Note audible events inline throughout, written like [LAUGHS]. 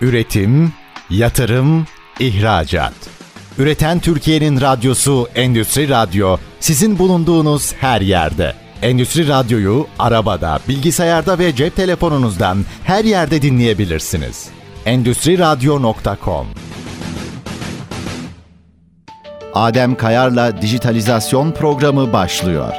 Üretim, yatırım, ihracat. Üreten Türkiye'nin radyosu Endüstri Radyo sizin bulunduğunuz her yerde. Endüstri Radyo'yu arabada, bilgisayarda ve cep telefonunuzdan her yerde dinleyebilirsiniz. Endüstri Radyo.com Adem Kayar'la Dijitalizasyon Programı başlıyor.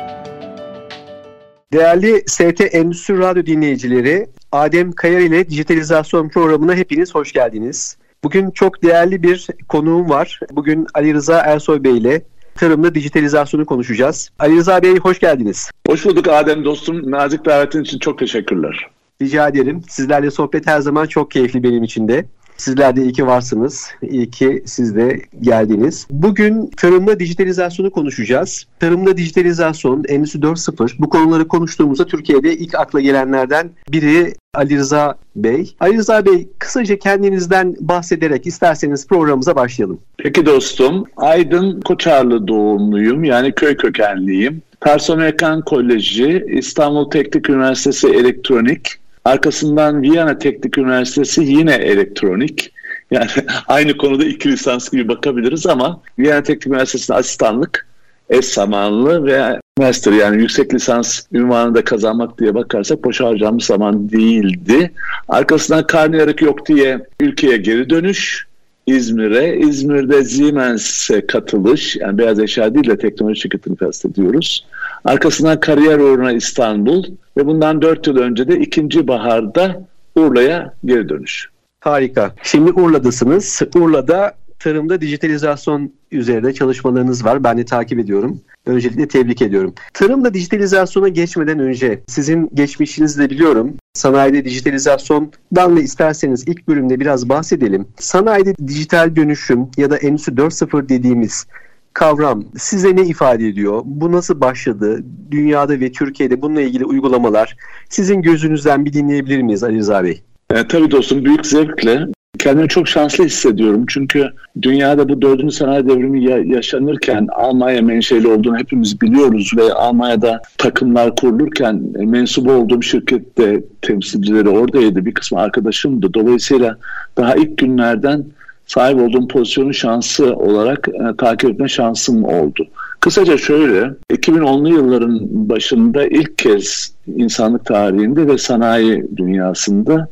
Değerli ST Endüstri Radyo dinleyicileri, Adem Kayar ile Dijitalizasyon Programı'na hepiniz hoş geldiniz. Bugün çok değerli bir konuğum var. Bugün Ali Rıza Ersoy Bey ile tarımda dijitalizasyonu konuşacağız. Ali Rıza Bey hoş geldiniz. Hoş bulduk Adem dostum. Nazik davetin için çok teşekkürler. Rica ederim. Sizlerle sohbet her zaman çok keyifli benim için de. Sizler de iyi ki varsınız. İyi ki siz de geldiniz. Bugün tarımda dijitalizasyonu konuşacağız. Tarımda dijitalizasyon, Endüstri 4.0 bu konuları konuştuğumuzda Türkiye'de ilk akla gelenlerden biri Ali Rıza Bey. Ali Rıza Bey kısaca kendinizden bahsederek isterseniz programımıza başlayalım. Peki dostum. Aydın Koçarlı doğumluyum. Yani köy kökenliyim. Tarsomekan Koleji, İstanbul Teknik Üniversitesi Elektronik, Arkasından Viyana Teknik Üniversitesi yine elektronik. Yani [LAUGHS] aynı konuda iki lisans gibi bakabiliriz ama Viyana Teknik Üniversitesi'nde asistanlık, eş zamanlı ve master yani yüksek lisans ünvanını da kazanmak diye bakarsak boş harcamış zaman değildi. Arkasından karnıyarık yok diye ülkeye geri dönüş. İzmir'e. İzmir'de Siemens'e katılış. Yani beyaz eşya değil de teknoloji şirketini kastediyoruz. Arkasından kariyer uğruna İstanbul ve bundan 4 yıl önce de ikinci baharda Urla'ya geri dönüş. Harika. Şimdi Urla'dasınız. Urla'da tarımda dijitalizasyon üzerinde çalışmalarınız var. Ben de takip ediyorum. Öncelikle tebrik ediyorum. Tarımda dijitalizasyona geçmeden önce sizin geçmişinizi de biliyorum. Sanayide dijitalizasyondan da isterseniz ilk bölümde biraz bahsedelim. Sanayide dijital dönüşüm ya da Endüstri 4.0 dediğimiz kavram size ne ifade ediyor? Bu nasıl başladı? Dünyada ve Türkiye'de bununla ilgili uygulamalar sizin gözünüzden bir dinleyebilir miyiz Ali Rıza Bey? E, tabii dostum büyük zevkle. Kendimi çok şanslı hissediyorum çünkü dünyada bu dördüncü sanayi devrimi yaşanırken Almanya menşeli olduğunu hepimiz biliyoruz ve Almanya'da takımlar kurulurken mensubu olduğum şirkette temsilcileri oradaydı. Bir kısmı arkadaşımdı. Dolayısıyla daha ilk günlerden sahip olduğum pozisyonu şansı olarak e, takip etme şansım oldu. Kısaca şöyle, 2010'lu yılların başında ilk kez insanlık tarihinde ve sanayi dünyasında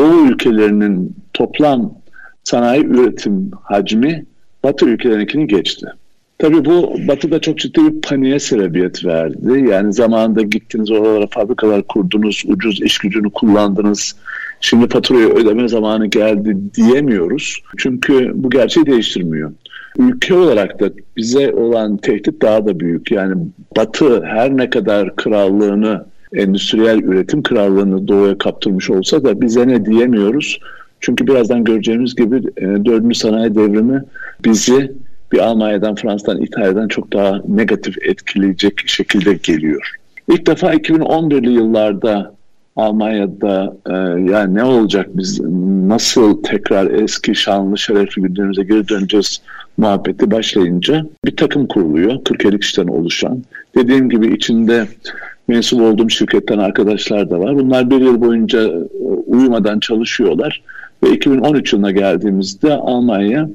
Doğu ülkelerinin toplam sanayi üretim hacmi Batı ülkelerinkini geçti. Tabii bu Batı'da çok ciddi bir paniğe sebebiyet verdi. Yani zamanında gittiniz oralara fabrikalar kurdunuz, ucuz iş gücünü kullandınız. Şimdi faturayı ödeme zamanı geldi diyemiyoruz. Çünkü bu gerçeği değiştirmiyor. Ülke olarak da bize olan tehdit daha da büyük. Yani Batı her ne kadar krallığını endüstriyel üretim krallığını doğuya kaptırmış olsa da bize ne diyemiyoruz. Çünkü birazdan göreceğimiz gibi e, dördüncü sanayi devrimi bizi bir Almanya'dan, Fransa'dan, İtalya'dan çok daha negatif etkileyecek şekilde geliyor. İlk defa 2011'li yıllarda Almanya'da e, yani ne olacak biz nasıl tekrar eski şanlı şerefli günlerimize geri döneceğiz muhabbeti başlayınca bir takım kuruluyor. 40-50 kişiden oluşan. Dediğim gibi içinde mensup olduğum şirketten arkadaşlar da var. Bunlar bir yıl boyunca e, uyumadan çalışıyorlar. Ve 2013 yılına geldiğimizde Almanya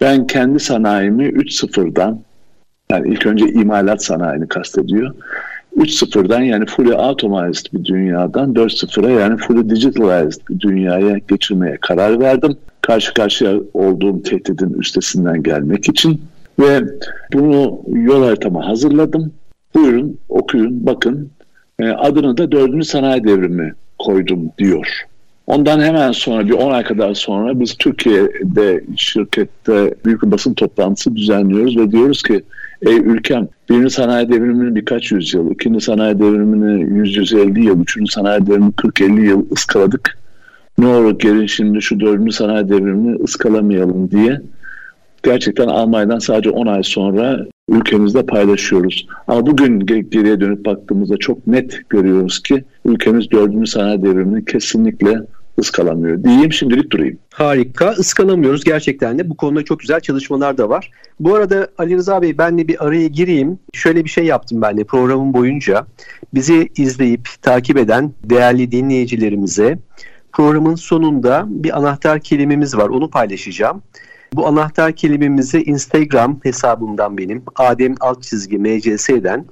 ben kendi sanayimi 3.0'dan yani ilk önce imalat sanayini kastediyor. 3.0'dan yani fully automated bir dünyadan 4.0'a yani fully digitalized bir dünyaya geçirmeye karar verdim. Karşı karşıya olduğum tehdidin üstesinden gelmek için ve bunu yol haritama hazırladım. Buyurun okuyun bakın e, adını da dördüncü sanayi devrimi koydum diyor. Ondan hemen sonra bir 10 ay kadar sonra biz Türkiye'de şirkette büyük bir basın toplantısı düzenliyoruz ve diyoruz ki ey ülkem birinci sanayi devrimini birkaç yüzyıl, ikinci sanayi devrimini 100-150 yıl, üçüncü sanayi devrimini 40-50 yıl ıskaladık. Ne olur gelin şimdi şu dördüncü sanayi devrimini ıskalamayalım diye gerçekten Almanya'dan sadece 10 ay sonra ülkemizde paylaşıyoruz. Ama bugün geriye dönüp baktığımızda çok net görüyoruz ki ülkemiz dördüncü sanayi devrimini kesinlikle ıskalamıyor diyeyim şimdilik durayım. Harika ıskalamıyoruz gerçekten de bu konuda çok güzel çalışmalar da var. Bu arada Ali Rıza Bey ben de bir araya gireyim. Şöyle bir şey yaptım ben de programın boyunca. Bizi izleyip takip eden değerli dinleyicilerimize programın sonunda bir anahtar kelimemiz var. Onu paylaşacağım. Bu anahtar kelimemizi Instagram hesabımdan benim Adem alt çizgi MCS'den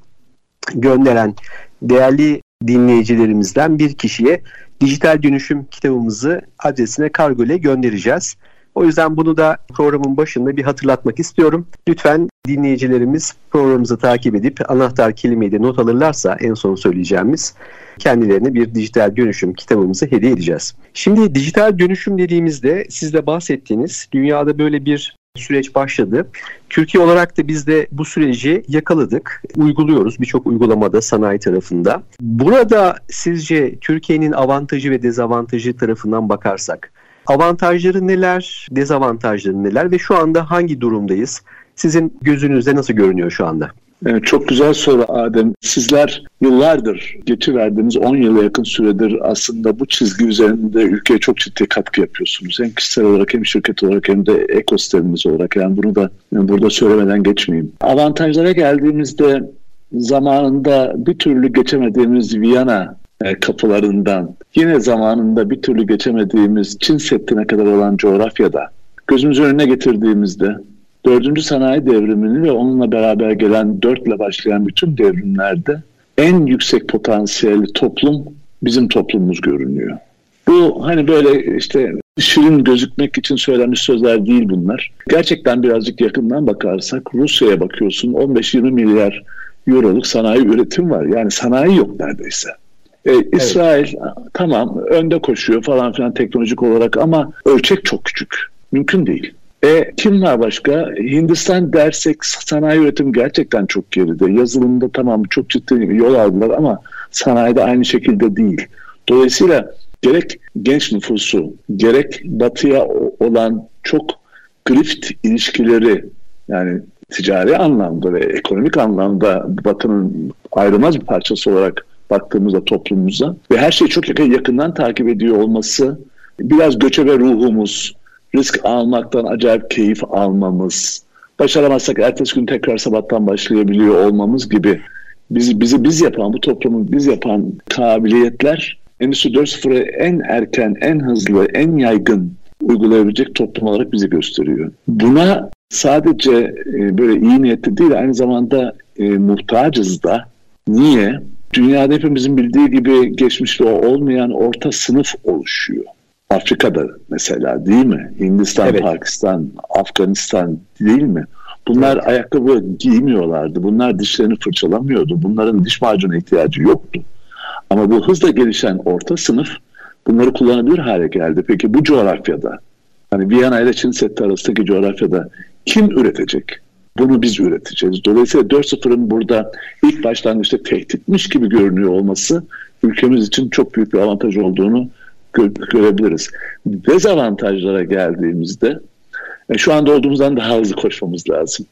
gönderen değerli dinleyicilerimizden bir kişiye dijital dönüşüm kitabımızı adresine kargo ile göndereceğiz. O yüzden bunu da programın başında bir hatırlatmak istiyorum. Lütfen dinleyicilerimiz programımızı takip edip anahtar kelimeyi de not alırlarsa en son söyleyeceğimiz kendilerine bir dijital dönüşüm kitabımızı hediye edeceğiz. Şimdi dijital dönüşüm dediğimizde siz de bahsettiğiniz dünyada böyle bir süreç başladı. Türkiye olarak da biz de bu süreci yakaladık, uyguluyoruz birçok uygulamada sanayi tarafında. Burada sizce Türkiye'nin avantajı ve dezavantajı tarafından bakarsak avantajları neler, dezavantajları neler ve şu anda hangi durumdayız? Sizin gözünüzde nasıl görünüyor şu anda? Evet, çok güzel soru Adem. Sizler yıllardır geçiverdiğiniz 10 yıla yakın süredir aslında bu çizgi üzerinde ülkeye çok ciddi katkı yapıyorsunuz. Hem kişisel olarak hem şirket olarak hem de ekosistemimiz olarak. Yani bunu da yani burada söylemeden geçmeyeyim. Avantajlara geldiğimizde zamanında bir türlü geçemediğimiz Viyana e, kapılarından yine zamanında bir türlü geçemediğimiz Çin Seddi'ne kadar olan coğrafyada gözümüzün önüne getirdiğimizde dördüncü sanayi devrimini ve onunla beraber gelen dörtle başlayan bütün devrimlerde en yüksek potansiyelli toplum bizim toplumumuz görünüyor. Bu hani böyle işte şirin gözükmek için söylenmiş sözler değil bunlar. Gerçekten birazcık yakından bakarsak Rusya'ya bakıyorsun 15-20 milyar euroluk sanayi üretim var. Yani sanayi yok neredeyse. Ee, İsrail evet. tamam önde koşuyor falan filan teknolojik olarak ama ölçek çok küçük. Mümkün değil. E, kim var başka? Hindistan dersek sanayi üretim gerçekten çok geride. Yazılımda tamam çok ciddi yol aldılar ama sanayide aynı şekilde değil. Dolayısıyla gerek genç nüfusu, gerek batıya olan çok grift ilişkileri yani ticari anlamda ve ekonomik anlamda batının ayrılmaz bir parçası olarak baktığımızda toplumumuza ve her şeyi çok yakından takip ediyor olması biraz göçebe ruhumuz, risk almaktan acayip keyif almamız, başaramazsak ertesi gün tekrar sabahtan başlayabiliyor olmamız gibi bizi bizi biz yapan, bu toplumu biz yapan kabiliyetler Endüstri 4.0'ı en erken, en hızlı, en yaygın uygulayabilecek toplum olarak bizi gösteriyor. Buna sadece e, böyle iyi niyetli değil, aynı zamanda e, muhtacız da. Niye? Dünyada hepimizin bildiği gibi geçmişte olmayan orta sınıf oluşuyor. Afrika'da mesela değil mi? Hindistan, evet. Pakistan, Afganistan değil mi? Bunlar evet. ayakkabı giymiyorlardı. Bunlar dişlerini fırçalamıyordu. Bunların diş macunu ihtiyacı yoktu. Ama bu hızla gelişen orta sınıf bunları kullanabilir hale geldi. Peki bu coğrafyada hani Viyana ile Çin Seddi arasındaki coğrafyada kim üretecek? Bunu biz üreteceğiz. Dolayısıyla 4.0'ın burada ilk başlangıçta tehditmiş gibi görünüyor olması ülkemiz için çok büyük bir avantaj olduğunu gö- görebiliriz. Dezavantajlara geldiğimizde e, şu anda olduğumuzdan daha hızlı koşmamız lazım.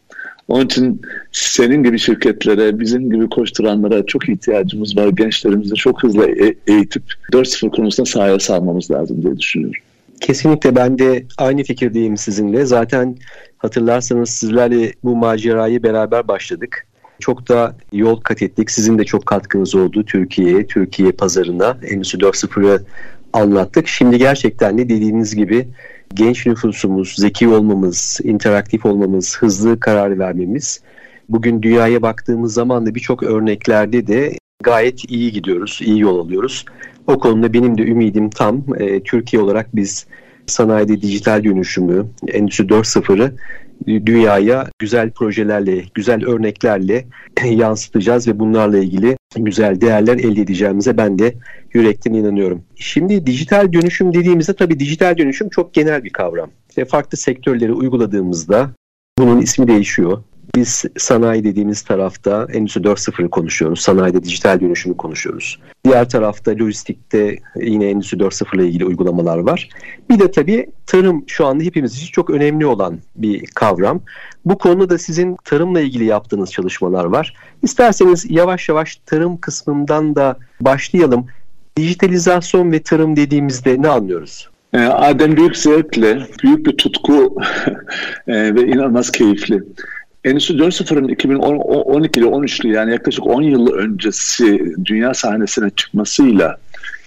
Onun için senin gibi şirketlere, bizim gibi koşturanlara çok ihtiyacımız var. Gençlerimizi çok hızlı e- eğitip 4.0 konusunda sahaya salmamız lazım diye düşünüyorum. Kesinlikle ben de aynı fikirdeyim sizinle. Zaten hatırlarsanız sizlerle bu macerayı beraber başladık. Çok da yol kat ettik. Sizin de çok katkınız oldu Türkiye'ye, Türkiye pazarına. Endüstri 4.0'ı anlattık. Şimdi gerçekten de dediğiniz gibi genç nüfusumuz, zeki olmamız, interaktif olmamız, hızlı karar vermemiz. Bugün dünyaya baktığımız zaman da birçok örneklerde de gayet iyi gidiyoruz, iyi yol alıyoruz. O konuda benim de ümidim tam. E, Türkiye olarak biz sanayide dijital dönüşümü, Endüstri 4.0'ı dünyaya güzel projelerle, güzel örneklerle [LAUGHS] yansıtacağız ve bunlarla ilgili güzel değerler elde edeceğimize ben de yürekten inanıyorum. Şimdi dijital dönüşüm dediğimizde tabii dijital dönüşüm çok genel bir kavram. Ve farklı sektörleri uyguladığımızda bunun ismi değişiyor. Biz sanayi dediğimiz tarafta Endüstri 4.0'ı konuşuyoruz. Sanayide dijital dönüşümü konuşuyoruz. Diğer tarafta lojistikte yine Endüstri 4.0 ile ilgili uygulamalar var. Bir de tabii tarım şu anda hepimiz için çok önemli olan bir kavram. Bu konuda sizin tarımla ilgili yaptığınız çalışmalar var. İsterseniz yavaş yavaş tarım kısmından da başlayalım. Dijitalizasyon ve tarım dediğimizde ne anlıyoruz? Ee, Adem büyük zevkle, büyük bir tutku [LAUGHS] e, ve inanılmaz keyifli. Endüstri 4.0'ın 2012'li 13'lü yani yaklaşık 10 yıl öncesi dünya sahnesine çıkmasıyla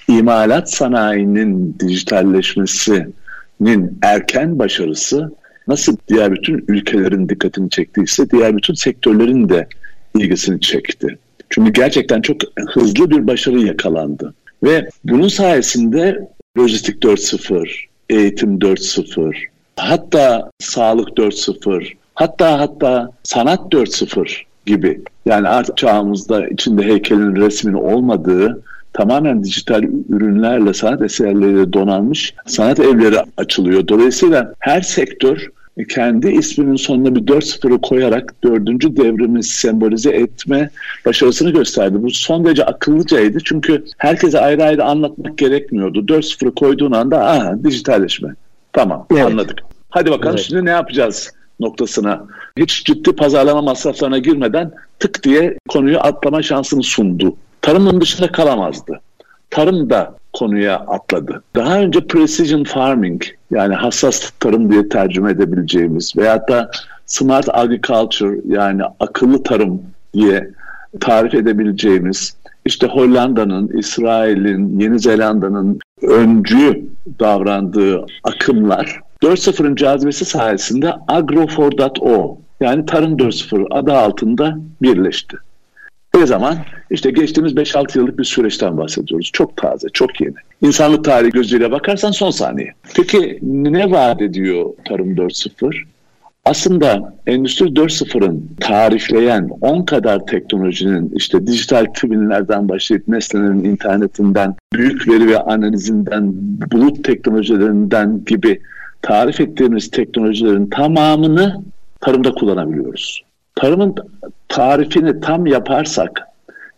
imalat sanayinin dijitalleşmesinin erken başarısı nasıl diğer bütün ülkelerin dikkatini çektiyse diğer bütün sektörlerin de ilgisini çekti. Çünkü gerçekten çok hızlı bir başarı yakalandı. Ve bunun sayesinde lojistik 4.0, eğitim 4.0, hatta sağlık 4.0, hatta hatta sanat 4.0 gibi yani artık çağımızda içinde heykelin resmin olmadığı tamamen dijital ürünlerle sanat eserleriyle donanmış sanat evleri açılıyor. Dolayısıyla her sektör kendi isminin sonuna bir 4-0'ı koyarak dördüncü devrimi sembolize etme başarısını gösterdi. Bu son derece akıllıcaydı çünkü herkese ayrı ayrı anlatmak gerekmiyordu. 4-0'ı koyduğun anda aha dijitalleşme. Tamam evet. anladık. Hadi bakalım evet. şimdi ne yapacağız noktasına. Hiç ciddi pazarlama masraflarına girmeden tık diye konuyu atlama şansını sundu. Tarımın dışında kalamazdı. Tarım da konuya atladı. Daha önce precision farming yani hassas tarım diye tercüme edebileceğimiz veyahut da smart agriculture yani akıllı tarım diye tarif edebileceğimiz işte Hollanda'nın, İsrail'in, Yeni Zelanda'nın öncü davrandığı akımlar 4.0'ın cazibesi sayesinde agro4.o yani Tarım 4.0 adı altında birleşti. Ne zaman? İşte geçtiğimiz 5-6 yıllık bir süreçten bahsediyoruz. Çok taze, çok yeni. İnsanlık tarihi gözüyle bakarsan son saniye. Peki ne vaat ediyor Tarım 4.0? Aslında Endüstri 4.0'ın tarifleyen 10 kadar teknolojinin işte dijital twinlerden başlayıp nesnelerin internetinden, büyük veri ve analizinden, bulut teknolojilerinden gibi tarif ettiğimiz teknolojilerin tamamını tarımda kullanabiliyoruz. Tarımın tarifini tam yaparsak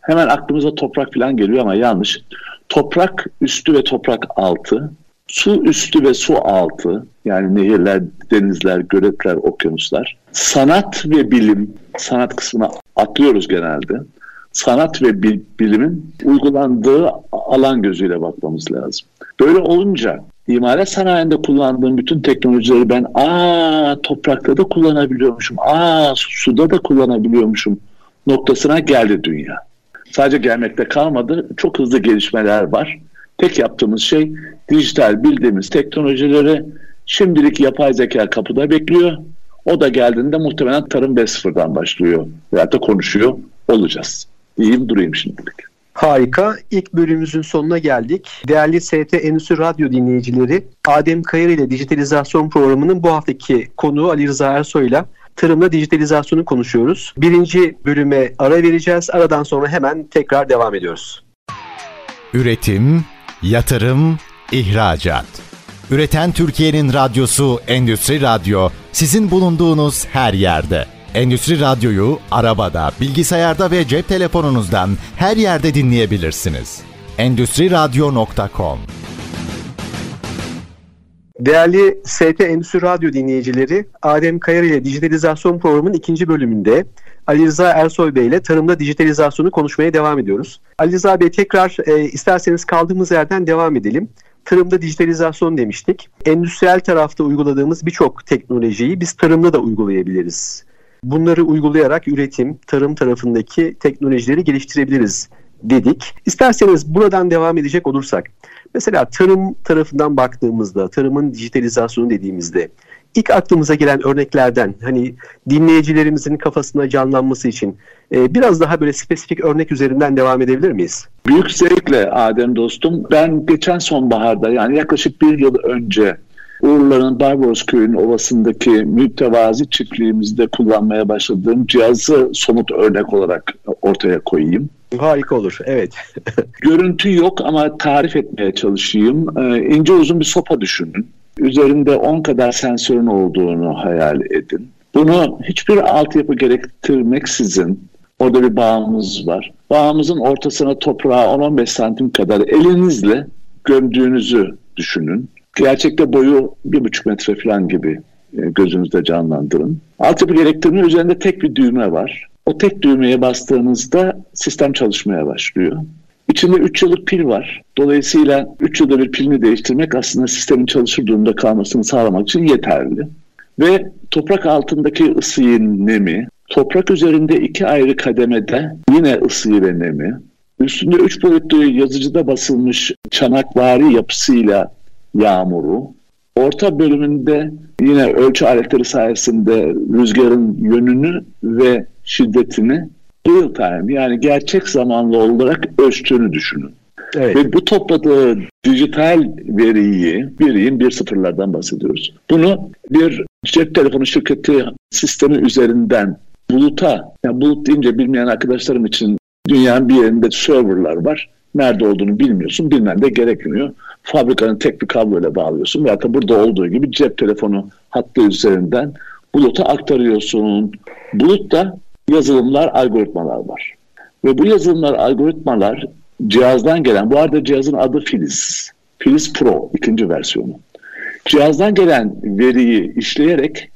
hemen aklımıza toprak falan geliyor ama yanlış. Toprak üstü ve toprak altı, su üstü ve su altı yani nehirler, denizler, göletler, okyanuslar. Sanat ve bilim, sanat kısmına atlıyoruz genelde. Sanat ve bilimin uygulandığı alan gözüyle bakmamız lazım. Böyle olunca imalat sanayinde kullandığım bütün teknolojileri ben aa toprakta da kullanabiliyormuşum, aa suda da kullanabiliyormuşum noktasına geldi dünya. Sadece gelmekte kalmadı, çok hızlı gelişmeler var. Tek yaptığımız şey dijital bildiğimiz teknolojileri şimdilik yapay zeka kapıda bekliyor. O da geldiğinde muhtemelen tarım 5.0'dan başlıyor veya da konuşuyor olacağız. İyiyim durayım şimdilik. Harika. İlk bölümümüzün sonuna geldik. Değerli ST Endüstri Radyo dinleyicileri, Adem Kayır ile dijitalizasyon programının bu haftaki konuğu Ali Rıza Ersoy ile tarımla dijitalizasyonu konuşuyoruz. Birinci bölüme ara vereceğiz. Aradan sonra hemen tekrar devam ediyoruz. Üretim, yatırım, ihracat. Üreten Türkiye'nin radyosu Endüstri Radyo sizin bulunduğunuz her yerde. Endüstri Radyo'yu arabada, bilgisayarda ve cep telefonunuzdan her yerde dinleyebilirsiniz. Endüstri Radyo.com Değerli ST Endüstri Radyo dinleyicileri, Adem Kayar ile Dijitalizasyon Programı'nın ikinci bölümünde Ali Rıza Ersoy Bey ile tarımda dijitalizasyonu konuşmaya devam ediyoruz. Ali Rıza Bey tekrar e, isterseniz kaldığımız yerden devam edelim. Tarımda dijitalizasyon demiştik. Endüstriyel tarafta uyguladığımız birçok teknolojiyi biz tarımda da uygulayabiliriz. Bunları uygulayarak üretim, tarım tarafındaki teknolojileri geliştirebiliriz dedik. İsterseniz buradan devam edecek olursak, mesela tarım tarafından baktığımızda, tarımın dijitalizasyonu dediğimizde ilk aklımıza gelen örneklerden hani dinleyicilerimizin kafasına canlanması için e, biraz daha böyle spesifik örnek üzerinden devam edebilir miyiz? Büyük zevkle Adem dostum. Ben geçen sonbaharda yani yaklaşık bir yıl önce Uğurların Barbaros Köyü'nün ovasındaki mütevazi çiftliğimizde kullanmaya başladığım cihazı somut örnek olarak ortaya koyayım. Harika olur, evet. [LAUGHS] Görüntü yok ama tarif etmeye çalışayım. Ee, ince uzun bir sopa düşünün. Üzerinde 10 kadar sensörün olduğunu hayal edin. Bunu hiçbir altyapı gerektirmeksizin orada bir bağımız var. Bağımızın ortasına toprağa 10-15 santim kadar elinizle gömdüğünüzü düşünün. Gerçekte boyu bir buçuk metre falan gibi e, gözünüzde canlandırın. Altyapı gerektirme üzerinde tek bir düğme var. O tek düğmeye bastığınızda sistem çalışmaya başlıyor. İçinde 3 yıllık pil var. Dolayısıyla 3 yılda bir pilini değiştirmek aslında sistemin çalışır durumda kalmasını sağlamak için yeterli. Ve toprak altındaki ısıyı, nemi, toprak üzerinde iki ayrı kademede yine ısıyı ve nemi, üstünde üç boyutlu yazıcıda basılmış çanakvari yapısıyla yağmuru, orta bölümünde yine ölçü aletleri sayesinde rüzgarın yönünü ve şiddetini real time yani gerçek zamanlı olarak ölçtüğünü düşünün. Evet. Ve bu topladığı dijital veriyi, veriyin bir sıfırlardan bahsediyoruz. Bunu bir cep telefonu şirketi sistemi üzerinden buluta, yani bulut deyince bilmeyen arkadaşlarım için dünyanın bir yerinde serverlar var. Nerede olduğunu bilmiyorsun, bilmen de gerekmiyor. Fabrikanın tek bir kabloyla bağlıyorsun veya da burada olduğu gibi cep telefonu hattı üzerinden buluta aktarıyorsun. Bulutta yazılımlar, algoritmalar var. Ve bu yazılımlar, algoritmalar cihazdan gelen, bu arada cihazın adı Filiz. Filiz Pro ikinci versiyonu. Cihazdan gelen veriyi işleyerek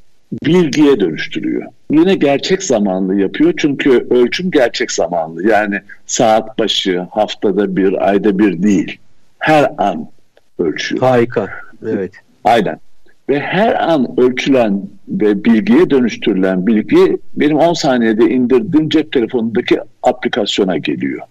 bilgiye dönüştürüyor. Yine gerçek zamanlı yapıyor çünkü ölçüm gerçek zamanlı. Yani saat başı, haftada bir, ayda bir değil. Her an ölçüyor. Harika. Evet. Aynen. Ve her an ölçülen ve bilgiye dönüştürülen bilgi benim 10 saniyede indirdiğim cep telefonundaki aplikasyona geliyor.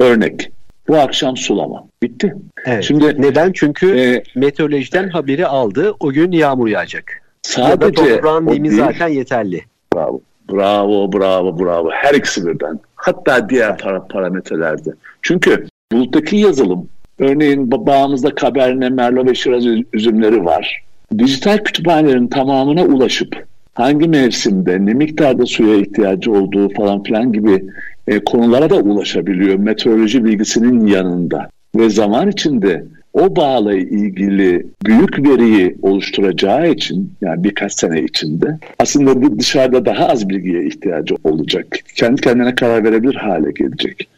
Örnek. Bu akşam sulama. Bitti. Evet. Şimdi neden? Çünkü e, meteorolojiden haberi aldı. O gün yağmur yağacak. Sadece ya toprağın nemi zaten yeterli. Bravo. Bravo, bravo, bravo. Her ikisi birden. Hatta diğer para, parametrelerde. Çünkü buluttaki yazılım, örneğin bağımızda Cabernet, Merlot ve Shiraz üzümleri var. Dijital kütüphanelerin tamamına ulaşıp hangi mevsimde ne miktarda suya ihtiyacı olduğu falan filan gibi e, konulara da ulaşabiliyor meteoroloji bilgisinin yanında. Ve zaman içinde o bağla ilgili büyük veriyi oluşturacağı için yani birkaç sene içinde aslında dışarıda daha az bilgiye ihtiyacı olacak. Kendi kendine karar verebilir hale gelecek.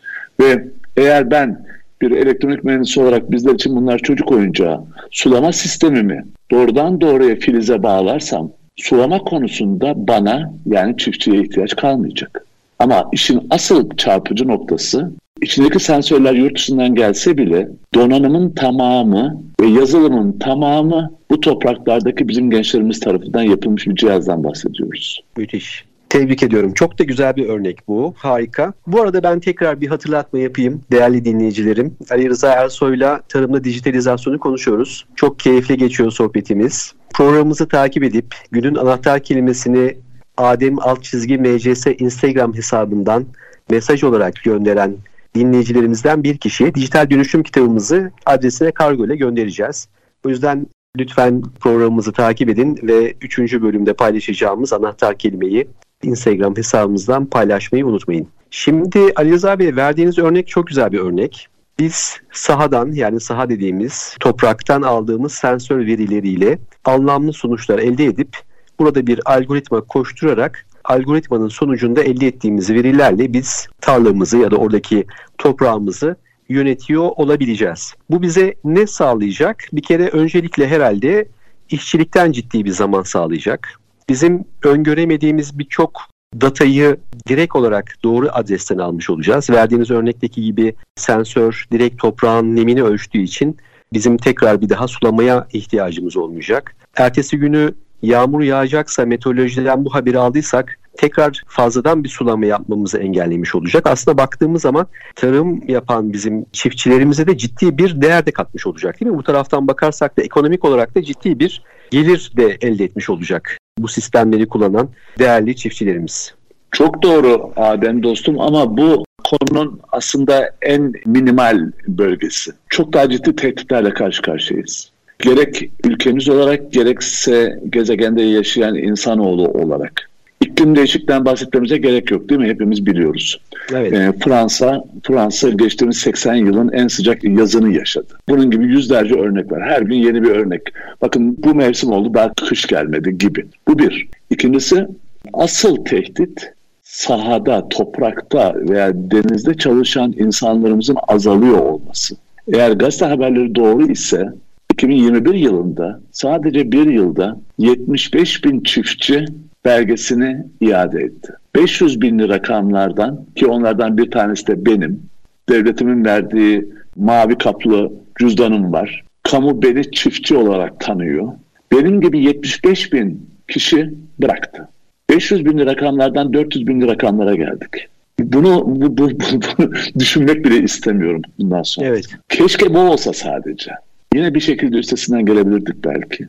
Ve eğer ben bir elektronik mühendisi olarak bizler için bunlar çocuk oyuncağı. Sulama sistemimi doğrudan doğruya filize bağlarsam sulama konusunda bana yani çiftçiye ihtiyaç kalmayacak. Ama işin asıl çarpıcı noktası içindeki sensörler yurt dışından gelse bile donanımın tamamı ve yazılımın tamamı bu topraklardaki bizim gençlerimiz tarafından yapılmış bir cihazdan bahsediyoruz. Müthiş. Tebrik ediyorum. Çok da güzel bir örnek bu. Harika. Bu arada ben tekrar bir hatırlatma yapayım değerli dinleyicilerim. Ali Rıza Ersoy'la tarımda dijitalizasyonu konuşuyoruz. Çok keyifli geçiyor sohbetimiz. Programımızı takip edip günün anahtar kelimesini Adem alt çizgi MCS Instagram hesabından mesaj olarak gönderen dinleyicilerimizden bir kişiye dijital dönüşüm kitabımızı adresine kargo ile göndereceğiz. O yüzden lütfen programımızı takip edin ve 3. bölümde paylaşacağımız anahtar kelimeyi Instagram hesabımızdan paylaşmayı unutmayın. Şimdi Ali Rıza Bey verdiğiniz örnek çok güzel bir örnek. Biz sahadan yani saha dediğimiz topraktan aldığımız sensör verileriyle anlamlı sonuçlar elde edip burada bir algoritma koşturarak algoritmanın sonucunda elde ettiğimiz verilerle biz tarlamızı ya da oradaki toprağımızı yönetiyor olabileceğiz. Bu bize ne sağlayacak? Bir kere öncelikle herhalde işçilikten ciddi bir zaman sağlayacak. Bizim öngöremediğimiz birçok datayı direkt olarak doğru adresten almış olacağız. Verdiğiniz örnekteki gibi sensör direkt toprağın nemini ölçtüğü için bizim tekrar bir daha sulamaya ihtiyacımız olmayacak. Ertesi günü yağmur yağacaksa meteorolojiden bu haberi aldıysak tekrar fazladan bir sulama yapmamızı engellemiş olacak. Aslında baktığımız zaman tarım yapan bizim çiftçilerimize de ciddi bir değer de katmış olacak değil mi? Bu taraftan bakarsak da ekonomik olarak da ciddi bir gelir de elde etmiş olacak bu sistemleri kullanan değerli çiftçilerimiz. Çok doğru Adem dostum ama bu konunun aslında en minimal bölgesi. Çok daha ciddi tehditlerle karşı karşıyayız. Gerek ülkemiz olarak gerekse gezegende yaşayan insanoğlu olarak. İklim değişikliğinden bahsetmemize gerek yok değil mi? Hepimiz biliyoruz. Evet. Ee, Fransa, Fransa geçtiğimiz 80 yılın en sıcak yazını yaşadı. Bunun gibi yüzlerce örnek var. Her gün yeni bir örnek. Bakın bu mevsim oldu daha kış gelmedi gibi. Bu bir. İkincisi asıl tehdit sahada, toprakta veya denizde çalışan insanlarımızın azalıyor olması. Eğer gazete haberleri doğru ise 2021 yılında sadece bir yılda 75 bin çiftçi belgesini iade etti. 500 binli rakamlardan ki onlardan bir tanesi de benim, devletimin verdiği mavi kaplı cüzdanım var. Kamu beni çiftçi olarak tanıyor. Benim gibi 75 bin kişi bıraktı. 500 binli rakamlardan 400 binli rakamlara geldik. bunu bu, bu, bu, bu, [LAUGHS] düşünmek bile istemiyorum bundan sonra. Evet. Keşke bu olsa sadece. Yine bir şekilde üstesinden gelebilirdik belki.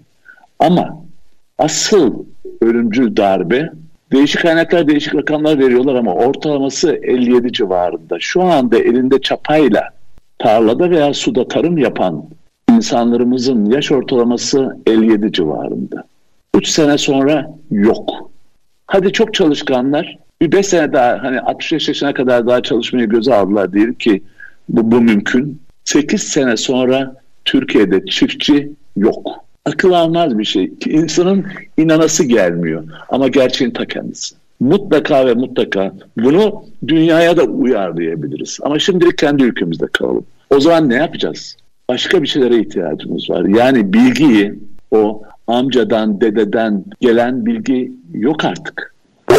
Ama asıl ölümcül darbe değişik kaynaklar değişik rakamlar veriyorlar ama ortalaması 57 civarında. Şu anda elinde çapayla tarlada veya suda tarım yapan insanlarımızın yaş ortalaması 57 civarında. 3 sene sonra yok. Hadi çok çalışkanlar bir 5 sene daha hani 65 yaşına kadar daha çalışmaya göze aldılar diyelim ki bu, bu mümkün. 8 sene sonra Türkiye'de çiftçi yok. Akıl almaz bir şey. İnsanın inanası gelmiyor. Ama gerçeğin ta kendisi. Mutlaka ve mutlaka bunu dünyaya da uyarlayabiliriz. Ama şimdilik kendi ülkemizde kalalım. O zaman ne yapacağız? Başka bir şeylere ihtiyacımız var. Yani bilgiyi o amcadan, dededen gelen bilgi yok artık.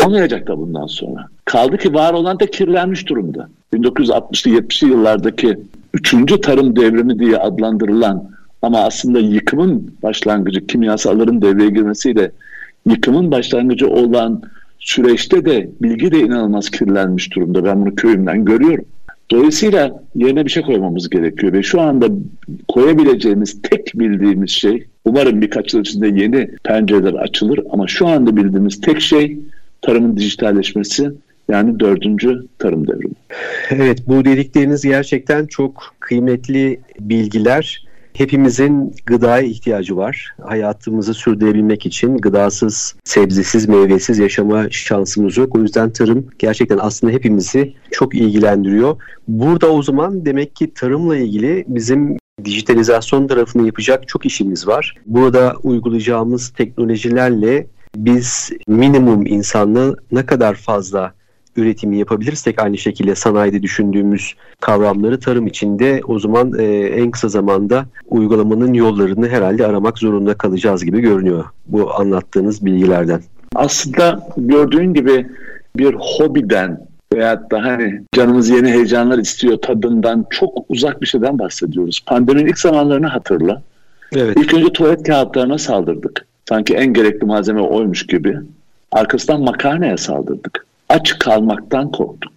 Olmayacak da bundan sonra. Kaldı ki var olan da kirlenmiş durumda. 1960'lı 70'li yıllardaki üçüncü tarım devrimi diye adlandırılan ama aslında yıkımın başlangıcı kimyasalların devreye girmesiyle yıkımın başlangıcı olan süreçte de bilgi de inanılmaz kirlenmiş durumda. Ben bunu köyümden görüyorum. Dolayısıyla yerine bir şey koymamız gerekiyor ve şu anda koyabileceğimiz tek bildiğimiz şey umarım birkaç yıl içinde yeni pencereler açılır ama şu anda bildiğimiz tek şey tarımın dijitalleşmesi yani dördüncü tarım devrimi. Evet bu dedikleriniz gerçekten çok kıymetli bilgiler. Hepimizin gıdaya ihtiyacı var. Hayatımızı sürdürebilmek için gıdasız, sebzesiz, meyvesiz yaşama şansımız yok. O yüzden tarım gerçekten aslında hepimizi çok ilgilendiriyor. Burada o zaman demek ki tarımla ilgili bizim dijitalizasyon tarafını yapacak çok işimiz var. Burada uygulayacağımız teknolojilerle biz minimum insanlığı ne kadar fazla üretimi yapabilirsek aynı şekilde sanayide düşündüğümüz kavramları tarım içinde o zaman e, en kısa zamanda uygulamanın yollarını herhalde aramak zorunda kalacağız gibi görünüyor bu anlattığınız bilgilerden. Aslında gördüğün gibi bir hobiden veyahut da hani canımız yeni heyecanlar istiyor tadından çok uzak bir şeyden bahsediyoruz. Pandeminin ilk zamanlarını hatırla. Evet. İlk önce tuvalet kağıtlarına saldırdık. Sanki en gerekli malzeme oymuş gibi. Arkasından makarnaya saldırdık aç kalmaktan korktuk.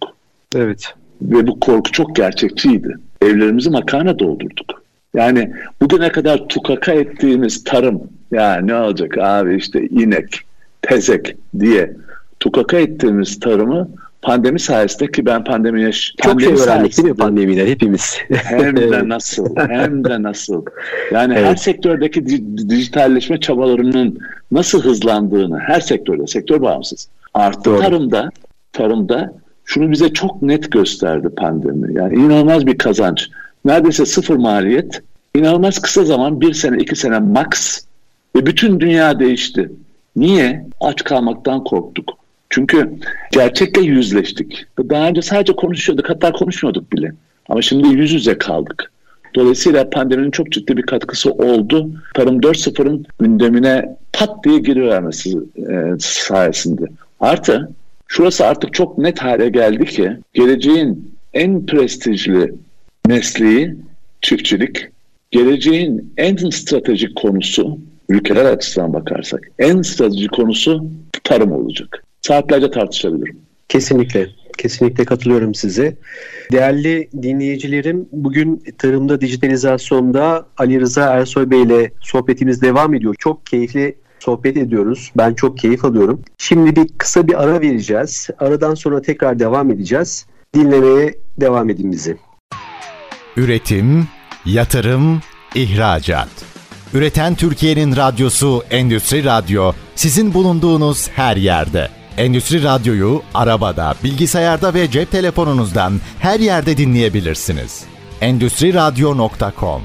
Evet. Ve bu korku çok gerçekçiydi. Evlerimizi makarna doldurduk. Yani bugüne kadar tukaka ettiğimiz tarım, ya ne olacak abi işte inek, tezek diye tukaka ettiğimiz tarımı pandemi sayesinde ki ben pandemi yaş çok pandemi şey öğrendik değil mi pandemiden hepimiz hem de nasıl hem de nasıl yani evet. her sektördeki dijitalleşme çabalarının nasıl hızlandığını her sektörde sektör bağımsız Artı Doğru. tarımda tarımda şunu bize çok net gösterdi pandemi. Yani inanılmaz bir kazanç. Neredeyse sıfır maliyet. İnanılmaz kısa zaman bir sene iki sene max ve bütün dünya değişti. Niye? Aç kalmaktan korktuk. Çünkü gerçekle yüzleştik. Daha önce sadece konuşuyorduk hatta konuşmuyorduk bile. Ama şimdi yüz yüze kaldık. Dolayısıyla pandeminin çok ciddi bir katkısı oldu. Tarım 4.0'ın gündemine pat diye girivermesi e, sayesinde. Artı şurası artık çok net hale geldi ki geleceğin en prestijli mesleği çiftçilik, geleceğin en stratejik konusu ülkeler açısından bakarsak en stratejik konusu tarım olacak. Saatlerce tartışabilirim. Kesinlikle. Kesinlikle katılıyorum size. Değerli dinleyicilerim, bugün tarımda dijitalizasyonda Ali Rıza Ersoy Bey ile sohbetimiz devam ediyor. Çok keyifli sohbet ediyoruz. Ben çok keyif alıyorum. Şimdi bir kısa bir ara vereceğiz. Aradan sonra tekrar devam edeceğiz. Dinlemeye devam edin bizi. Üretim, yatırım, ihracat. Üreten Türkiye'nin radyosu Endüstri Radyo sizin bulunduğunuz her yerde. Endüstri Radyo'yu arabada, bilgisayarda ve cep telefonunuzdan her yerde dinleyebilirsiniz. Endüstri Radyo.com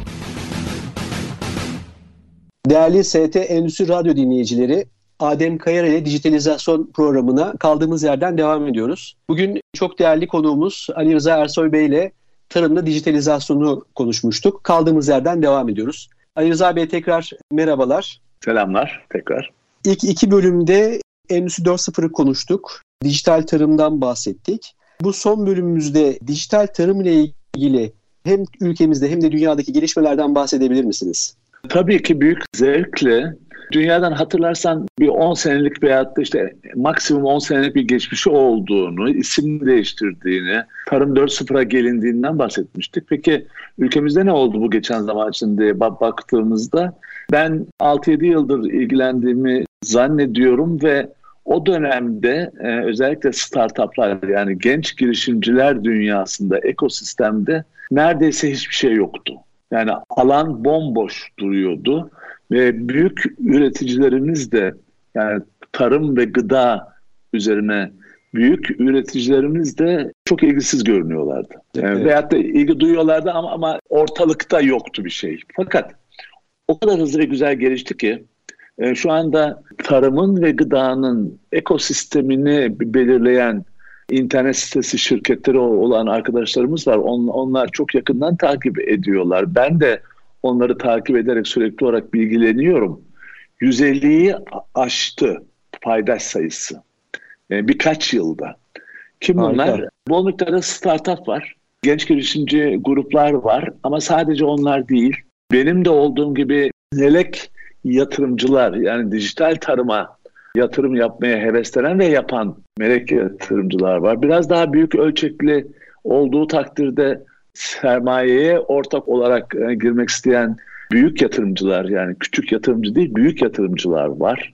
Değerli ST Endüstri Radyo dinleyicileri, Adem Kayar ile dijitalizasyon programına kaldığımız yerden devam ediyoruz. Bugün çok değerli konuğumuz Ali Rıza Ersoy Bey ile tarımda dijitalizasyonu konuşmuştuk. Kaldığımız yerden devam ediyoruz. Ali Rıza Bey tekrar merhabalar. Selamlar tekrar. İlk iki bölümde Endüstri 4.0'ı konuştuk. Dijital tarımdan bahsettik. Bu son bölümümüzde dijital tarım ile ilgili hem ülkemizde hem de dünyadaki gelişmelerden bahsedebilir misiniz? Tabii ki büyük zevkle Dünyadan hatırlarsan bir 10 senelik veyahut da işte maksimum 10 senelik bir geçmişi olduğunu, isim değiştirdiğini, tarım 4.0'a gelindiğinden bahsetmiştik. Peki ülkemizde ne oldu bu geçen zaman içinde baktığımızda? Ben 6-7 yıldır ilgilendiğimi zannediyorum ve o dönemde e, özellikle startuplar yani genç girişimciler dünyasında, ekosistemde neredeyse hiçbir şey yoktu. Yani alan bomboş duruyordu ve büyük üreticilerimiz de yani tarım ve gıda üzerine büyük üreticilerimiz de çok ilgisiz görünüyorlardı. Evet. Veyahut da ilgi duyuyorlardı ama, ama ortalıkta yoktu bir şey. Fakat o kadar hızlı ve güzel gelişti ki e, şu anda tarımın ve gıdanın ekosistemini belirleyen internet sitesi şirketleri olan arkadaşlarımız var. On, onlar çok yakından takip ediyorlar. Ben de onları takip ederek sürekli olarak bilgileniyorum. 150'yi aştı paydaş sayısı. Yani birkaç yılda. Kim Harika. bunlar? Bol miktarda startup var. Genç girişimci gruplar var ama sadece onlar değil. Benim de olduğum gibi melek yatırımcılar yani dijital tarıma yatırım yapmaya heveslenen ve yapan melek yatırımcılar var. Biraz daha büyük ölçekli olduğu takdirde sermayeye ortak olarak e, girmek isteyen büyük yatırımcılar yani küçük yatırımcı değil büyük yatırımcılar var.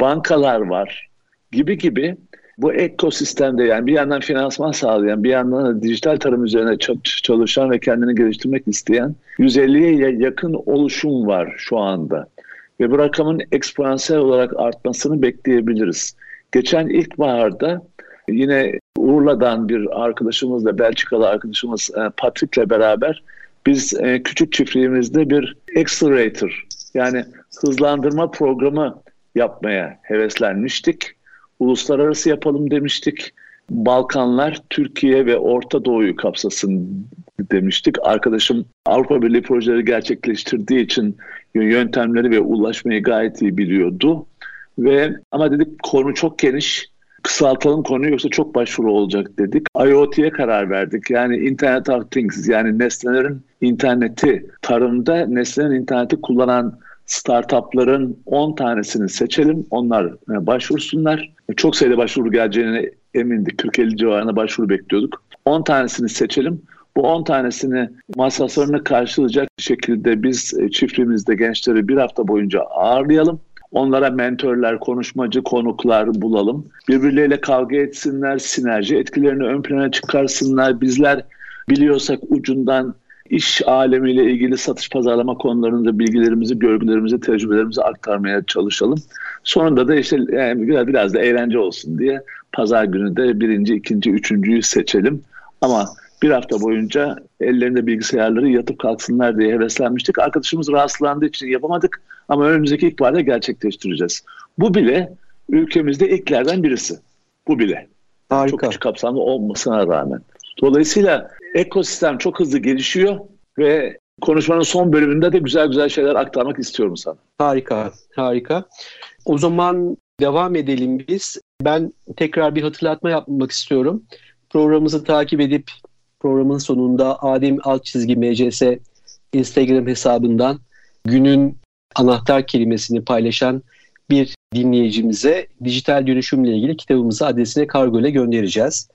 Bankalar var gibi gibi bu ekosistemde yani bir yandan finansman sağlayan bir yandan da dijital tarım üzerine çalışan ve kendini geliştirmek isteyen 150'ye yakın oluşum var şu anda. Ve bu rakamın eksponansiyel olarak artmasını bekleyebiliriz. Geçen ilkbaharda yine Urla'dan bir arkadaşımızla, Belçikalı arkadaşımız e, Patrick'le beraber biz e, küçük çiftliğimizde bir accelerator yani hızlandırma programı yapmaya heveslenmiştik. Uluslararası yapalım demiştik. Balkanlar, Türkiye ve Orta Doğu'yu kapsasın demiştik. Arkadaşım Avrupa Birliği projeleri gerçekleştirdiği için yöntemleri ve ulaşmayı gayet iyi biliyordu. Ve ama dedik konu çok geniş kısaltalım konuyu yoksa çok başvuru olacak dedik. IoT'ye karar verdik. Yani Internet of Things yani nesnelerin interneti tarımda nesnelerin interneti kullanan startupların 10 tanesini seçelim. Onlar e, başvursunlar. Çok sayıda başvuru geleceğine emindik. 40-50 civarında başvuru bekliyorduk. 10 tanesini seçelim. Bu 10 tanesini masraflarını karşılayacak şekilde biz e, çiftliğimizde gençleri bir hafta boyunca ağırlayalım. Onlara mentorlar, konuşmacı, konuklar bulalım. Birbirleriyle kavga etsinler, sinerji etkilerini ön plana çıkarsınlar. Bizler biliyorsak ucundan iş alemiyle ilgili satış pazarlama konularında bilgilerimizi, görgülerimizi, tecrübelerimizi aktarmaya çalışalım. Sonunda da işte yani biraz, biraz da eğlence olsun diye pazar günü de birinci, ikinci, üçüncüyü seçelim. Ama bir hafta boyunca ellerinde bilgisayarları yatıp kalksınlar diye heveslenmiştik. Arkadaşımız rahatsızlandığı için yapamadık ama önümüzdeki ilkbaharda gerçekleştireceğiz. Bu bile ülkemizde ilklerden birisi. Bu bile. Harika. Çok küçük kapsamlı olmasına rağmen. Dolayısıyla ekosistem çok hızlı gelişiyor ve konuşmanın son bölümünde de güzel güzel şeyler aktarmak istiyorum sana. Harika, harika. O zaman devam edelim biz. Ben tekrar bir hatırlatma yapmak istiyorum. Programımızı takip edip programın sonunda Adem alt çizgi MCS Instagram hesabından günün anahtar kelimesini paylaşan bir dinleyicimize dijital dönüşümle ilgili kitabımızı adresine kargo ile göndereceğiz.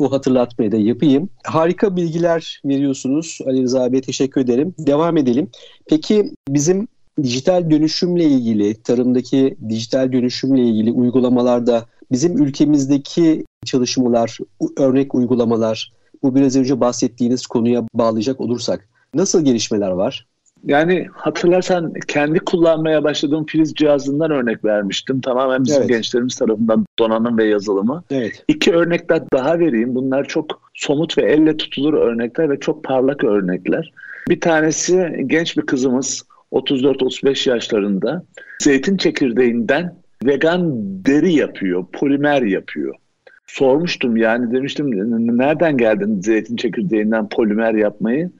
Bu hatırlatmayı da yapayım. Harika bilgiler veriyorsunuz Ali Rıza Bey teşekkür ederim. Devam edelim. Peki bizim dijital dönüşümle ilgili, tarımdaki dijital dönüşümle ilgili uygulamalarda bizim ülkemizdeki çalışmalar, örnek uygulamalar, bu biraz önce bahsettiğiniz konuya bağlayacak olursak nasıl gelişmeler var? Yani hatırlarsan kendi kullanmaya başladığım filiz cihazından örnek vermiştim. Tamamen bizim evet. gençlerimiz tarafından donanım ve yazılımı. Evet. İki örnekler daha vereyim. Bunlar çok somut ve elle tutulur örnekler ve çok parlak örnekler. Bir tanesi genç bir kızımız 34-35 yaşlarında zeytin çekirdeğinden vegan deri yapıyor, polimer yapıyor sormuştum yani demiştim nereden geldin zeytin çekirdeğinden polimer yapmayı?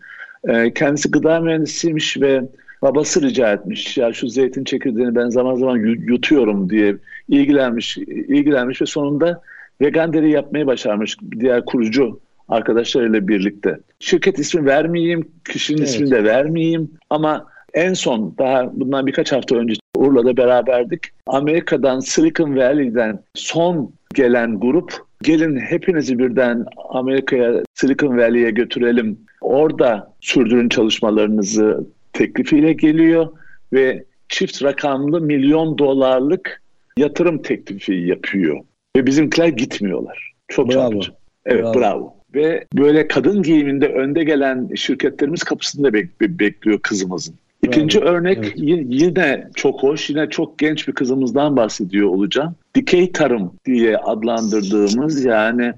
Ee, kendisi gıda mühendisiymiş ve babası rica etmiş. Ya şu zeytin çekirdeğini ben zaman zaman yutuyorum diye ilgilenmiş, ilgilenmiş ve sonunda vegan deri yapmayı başarmış diğer kurucu arkadaşlarıyla birlikte. Şirket ismi vermeyeyim, kişinin evet. ismini de vermeyeyim ama En son daha bundan birkaç hafta önce Urla'da beraberdik. Amerika'dan Silicon Valley'den son gelen grup gelin hepinizi birden Amerika'ya Silicon Valley'e götürelim. Orada sürdürün çalışmalarınızı teklifiyle geliyor ve çift rakamlı milyon dolarlık yatırım teklifi yapıyor. Ve bizimkiler gitmiyorlar. Çok bravo. çarpıcı. Evet bravo. bravo. Ve böyle kadın giyiminde önde gelen şirketlerimiz kapısında bek- bekliyor kızımızın. İkinci bravo. örnek evet. yine çok hoş, yine çok genç bir kızımızdan bahsediyor olacağım. Dikey tarım diye adlandırdığımız yani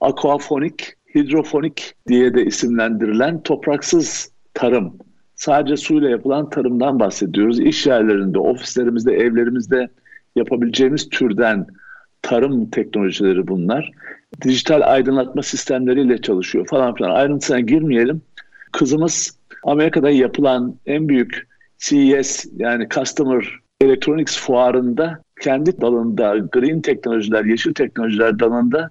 aquafonik, hidrofonik diye de isimlendirilen topraksız tarım. Sadece suyla yapılan tarımdan bahsediyoruz. İş yerlerinde, ofislerimizde, evlerimizde yapabileceğimiz türden tarım teknolojileri bunlar. Dijital aydınlatma sistemleriyle çalışıyor falan filan. Ayrıntısına girmeyelim. Kızımız Amerika'da yapılan en büyük CES yani Customer Electronics fuarında kendi dalında green teknolojiler, yeşil teknolojiler dalında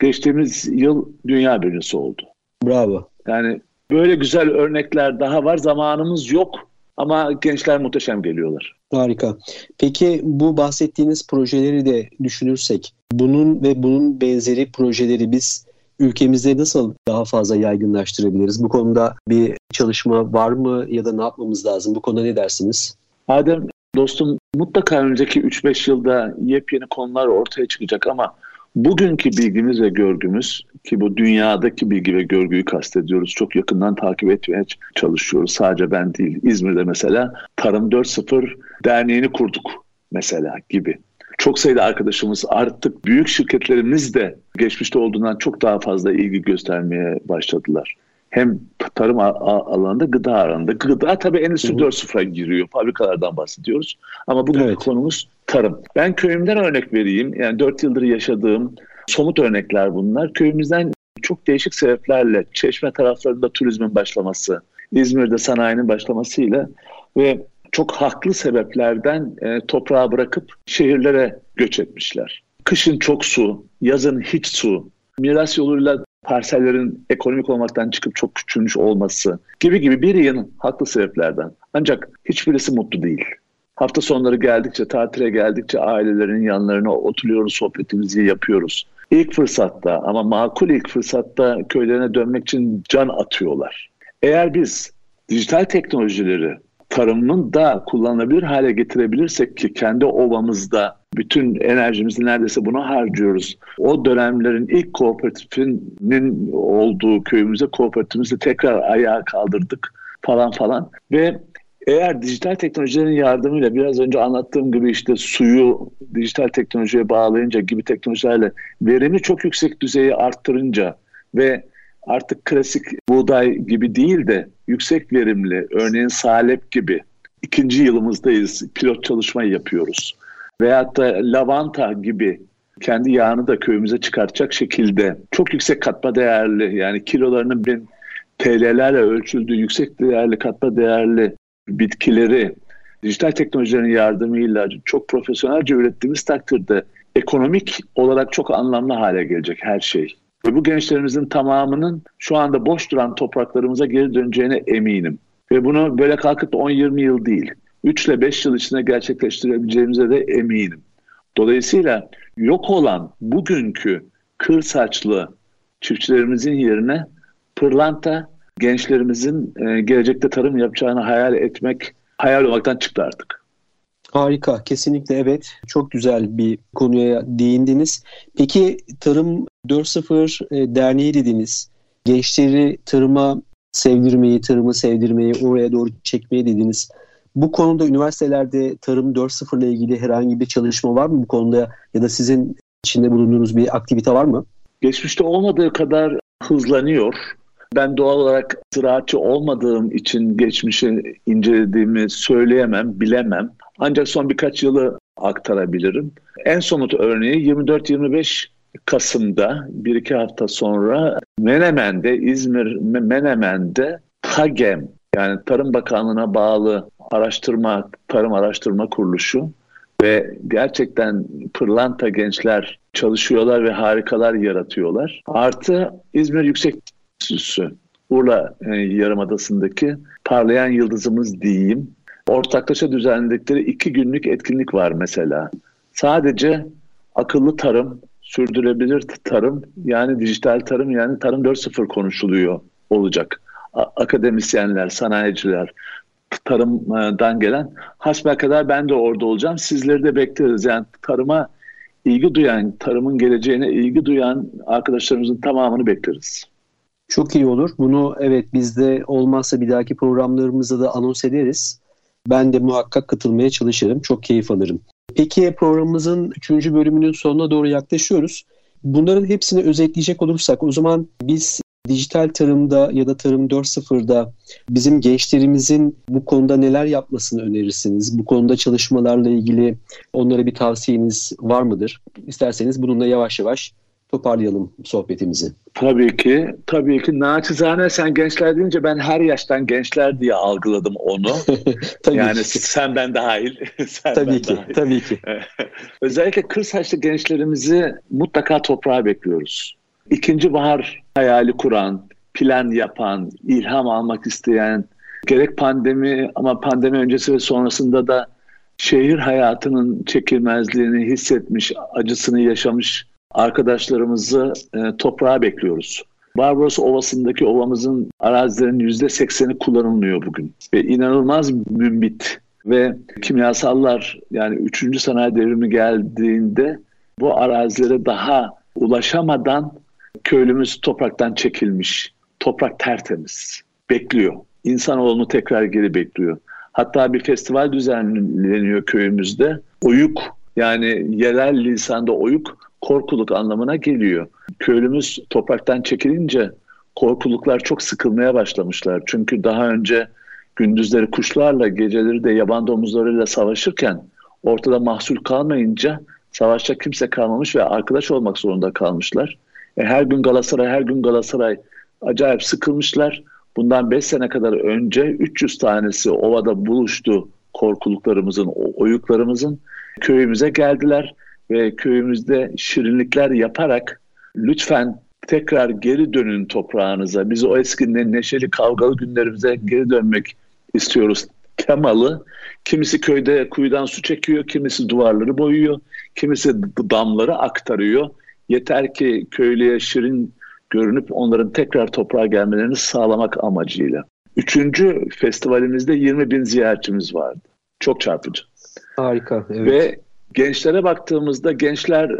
geçtiğimiz yıl dünya birincisi oldu. Bravo. Yani böyle güzel örnekler daha var. Zamanımız yok ama gençler muhteşem geliyorlar. Harika. Peki bu bahsettiğiniz projeleri de düşünürsek bunun ve bunun benzeri projeleri biz ülkemizde nasıl daha fazla yaygınlaştırabiliriz? Bu konuda bir çalışma var mı ya da ne yapmamız lazım? Bu konuda ne dersiniz? Adem dostum mutlaka önümüzdeki 3-5 yılda yepyeni konular ortaya çıkacak ama bugünkü bilgimiz ve görgümüz ki bu dünyadaki bilgi ve görgüyü kastediyoruz. Çok yakından takip etmeye çalışıyoruz. Sadece ben değil. İzmir'de mesela Tarım 4.0 derneğini kurduk mesela gibi. Çok sayıda arkadaşımız artık büyük şirketlerimiz de geçmişte olduğundan çok daha fazla ilgi göstermeye başladılar. Hem tarım alanında gıda alanında. Gıda tabii endüstri 4.0'a giriyor. Fabrikalardan bahsediyoruz. Ama bugün evet. konumuz tarım. Ben köyümden örnek vereyim. Yani 4 yıldır yaşadığım somut örnekler bunlar. Köyümüzden çok değişik sebeplerle Çeşme taraflarında turizmin başlaması, İzmir'de sanayinin başlamasıyla ve çok haklı sebeplerden e, toprağı bırakıp şehirlere göç etmişler. Kışın çok su, yazın hiç su, miras yoluyla parsellerin ekonomik olmaktan çıkıp çok küçülmüş olması gibi gibi bir yığın haklı sebeplerden. Ancak hiçbirisi mutlu değil. Hafta sonları geldikçe, tatile geldikçe ailelerin yanlarına oturuyoruz, sohbetimizi yapıyoruz. İlk fırsatta ama makul ilk fırsatta köylerine dönmek için can atıyorlar. Eğer biz dijital teknolojileri tarımın da kullanılabilir hale getirebilirsek ki kendi ovamızda bütün enerjimizi neredeyse buna harcıyoruz. O dönemlerin ilk kooperatifinin olduğu köyümüze kooperatifimizi tekrar ayağa kaldırdık falan falan ve eğer dijital teknolojilerin yardımıyla biraz önce anlattığım gibi işte suyu dijital teknolojiye bağlayınca gibi teknolojilerle verimi çok yüksek düzeyi arttırınca ve artık klasik buğday gibi değil de yüksek verimli örneğin salep gibi ikinci yılımızdayız pilot çalışma yapıyoruz. Veyahut da lavanta gibi kendi yağını da köyümüze çıkartacak şekilde çok yüksek katma değerli yani kilolarının bin TL'lerle ölçüldüğü yüksek değerli katma değerli bitkileri dijital teknolojilerin yardımıyla çok profesyonelce ürettiğimiz takdirde ekonomik olarak çok anlamlı hale gelecek her şey. Ve bu gençlerimizin tamamının şu anda boş duran topraklarımıza geri döneceğine eminim. Ve bunu böyle kalkıp 10-20 yıl değil, 3 ile 5 yıl içinde gerçekleştirebileceğimize de eminim. Dolayısıyla yok olan bugünkü kır saçlı çiftçilerimizin yerine pırlanta gençlerimizin e, gelecekte tarım yapacağını hayal etmek hayal olmaktan çıktı artık. Harika, kesinlikle evet. Çok güzel bir konuya değindiniz. Peki Tarım 4.0 e, derneği dediniz. Gençleri tarıma sevdirmeyi, tarımı sevdirmeyi, oraya doğru çekmeyi dediniz. Bu konuda üniversitelerde Tarım 4.0 ile ilgili herhangi bir çalışma var mı bu konuda ya da sizin içinde bulunduğunuz bir aktivite var mı? Geçmişte olmadığı kadar hızlanıyor. Ben doğal olarak ziraatçı olmadığım için geçmişi incelediğimi söyleyemem, bilemem. Ancak son birkaç yılı aktarabilirim. En somut örneği 24-25 Kasım'da bir iki hafta sonra Menemen'de, İzmir Menemen'de TAGEM yani Tarım Bakanlığı'na bağlı araştırma, tarım araştırma kuruluşu ve gerçekten pırlanta gençler çalışıyorlar ve harikalar yaratıyorlar. Artı İzmir Yüksek Enstitüsü, Urla e, Yarımadası'ndaki parlayan yıldızımız diyeyim. Ortaklaşa düzenledikleri iki günlük etkinlik var mesela. Sadece akıllı tarım, sürdürülebilir tarım yani dijital tarım yani tarım 4.0 konuşuluyor olacak. akademisyenler, sanayiciler, tarımdan gelen hasbel kadar ben de orada olacağım. Sizleri de bekleriz. Yani tarıma ilgi duyan, tarımın geleceğine ilgi duyan arkadaşlarımızın tamamını bekleriz. Çok iyi olur. Bunu evet biz de olmazsa bir dahaki programlarımızda da anons ederiz. Ben de muhakkak katılmaya çalışırım. Çok keyif alırım. Peki programımızın 3. bölümünün sonuna doğru yaklaşıyoruz. Bunların hepsini özetleyecek olursak o zaman biz dijital tarımda ya da tarım 4.0'da bizim gençlerimizin bu konuda neler yapmasını önerirsiniz? Bu konuda çalışmalarla ilgili onlara bir tavsiyeniz var mıdır? İsterseniz bununla yavaş yavaş toparlayalım sohbetimizi. Tabii ki. Tabii ki. Naçizane sen gençler deyince ben her yaştan gençler diye algıladım onu. [LAUGHS] tabii yani ki. sen ben dahil. [LAUGHS] sen tabii ben ki. Dahil. Tabii ki. [LAUGHS] Özellikle kır saçlı gençlerimizi mutlaka toprağa bekliyoruz. İkinci bahar hayali kuran, plan yapan, ilham almak isteyen, gerek pandemi ama pandemi öncesi ve sonrasında da şehir hayatının çekilmezliğini hissetmiş, acısını yaşamış arkadaşlarımızı e, toprağa bekliyoruz. Barbaros Ovası'ndaki ovamızın arazilerinin yüzde sekseni kullanılmıyor bugün. Ve inanılmaz mümbit ve kimyasallar yani 3. sanayi devrimi geldiğinde bu arazilere daha ulaşamadan köylümüz topraktan çekilmiş. Toprak tertemiz. Bekliyor. İnsanoğlunu tekrar geri bekliyor. Hatta bir festival düzenleniyor köyümüzde. Oyuk yani yerel lisanda oyuk korkuluk anlamına geliyor. Köylümüz topraktan çekilince korkuluklar çok sıkılmaya başlamışlar. Çünkü daha önce gündüzleri kuşlarla, geceleri de yaban domuzlarıyla savaşırken ortada mahsul kalmayınca savaşacak kimse kalmamış ve arkadaş olmak zorunda kalmışlar. E, her gün Galatasaray, her gün Galatasaray acayip sıkılmışlar. Bundan 5 sene kadar önce 300 tanesi ovada buluştu korkuluklarımızın, oyuklarımızın. Köyümüze geldiler ve köyümüzde şirinlikler yaparak lütfen tekrar geri dönün toprağınıza. Biz o eski neşeli kavgalı günlerimize geri dönmek istiyoruz temalı. Kimisi köyde kuyudan su çekiyor, kimisi duvarları boyuyor, kimisi damları aktarıyor. Yeter ki köylüye şirin görünüp onların tekrar toprağa gelmelerini sağlamak amacıyla. Üçüncü festivalimizde 20 bin ziyaretçimiz vardı. Çok çarpıcı. Harika. Evet. Ve Gençlere baktığımızda gençler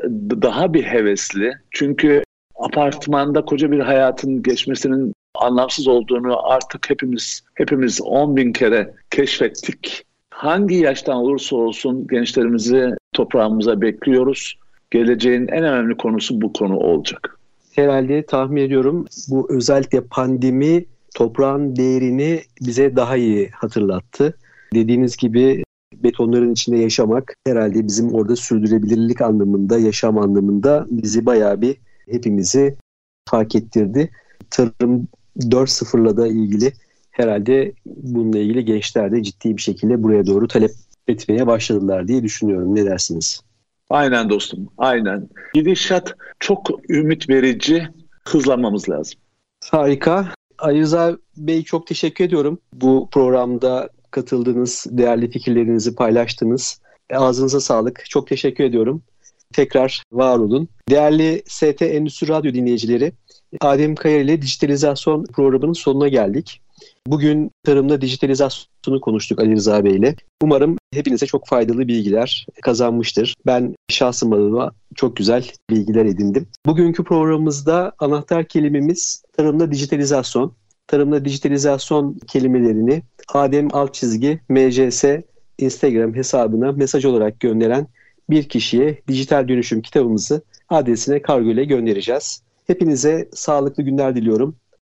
daha bir hevesli. Çünkü apartmanda koca bir hayatın geçmesinin anlamsız olduğunu artık hepimiz hepimiz 10 bin kere keşfettik. Hangi yaştan olursa olsun gençlerimizi toprağımıza bekliyoruz. Geleceğin en önemli konusu bu konu olacak. Herhalde tahmin ediyorum bu özellikle pandemi toprağın değerini bize daha iyi hatırlattı. Dediğiniz gibi betonların içinde yaşamak herhalde bizim orada sürdürülebilirlik anlamında, yaşam anlamında bizi bayağı bir hepimizi fark ettirdi. Tarım 4.0'la da ilgili herhalde bununla ilgili gençler de ciddi bir şekilde buraya doğru talep etmeye başladılar diye düşünüyorum. Ne dersiniz? Aynen dostum, aynen. Gidişat çok ümit verici, hızlanmamız lazım. Harika. Ali Rıza Bey çok teşekkür ediyorum. Bu programda katıldınız, değerli fikirlerinizi paylaştınız. Ağzınıza sağlık. Çok teşekkür ediyorum. Tekrar var olun. Değerli ST Endüstri Radyo dinleyicileri, Adem Kaya ile dijitalizasyon programının sonuna geldik. Bugün tarımda dijitalizasyonu konuştuk Ali Rıza Bey ile. Umarım hepinize çok faydalı bilgiler kazanmıştır. Ben şahsım adıma çok güzel bilgiler edindim. Bugünkü programımızda anahtar kelimemiz tarımda dijitalizasyon tarımda dijitalizasyon kelimelerini Adem alt çizgi MCS Instagram hesabına mesaj olarak gönderen bir kişiye dijital dönüşüm kitabımızı adresine kargo ile göndereceğiz. Hepinize sağlıklı günler diliyorum.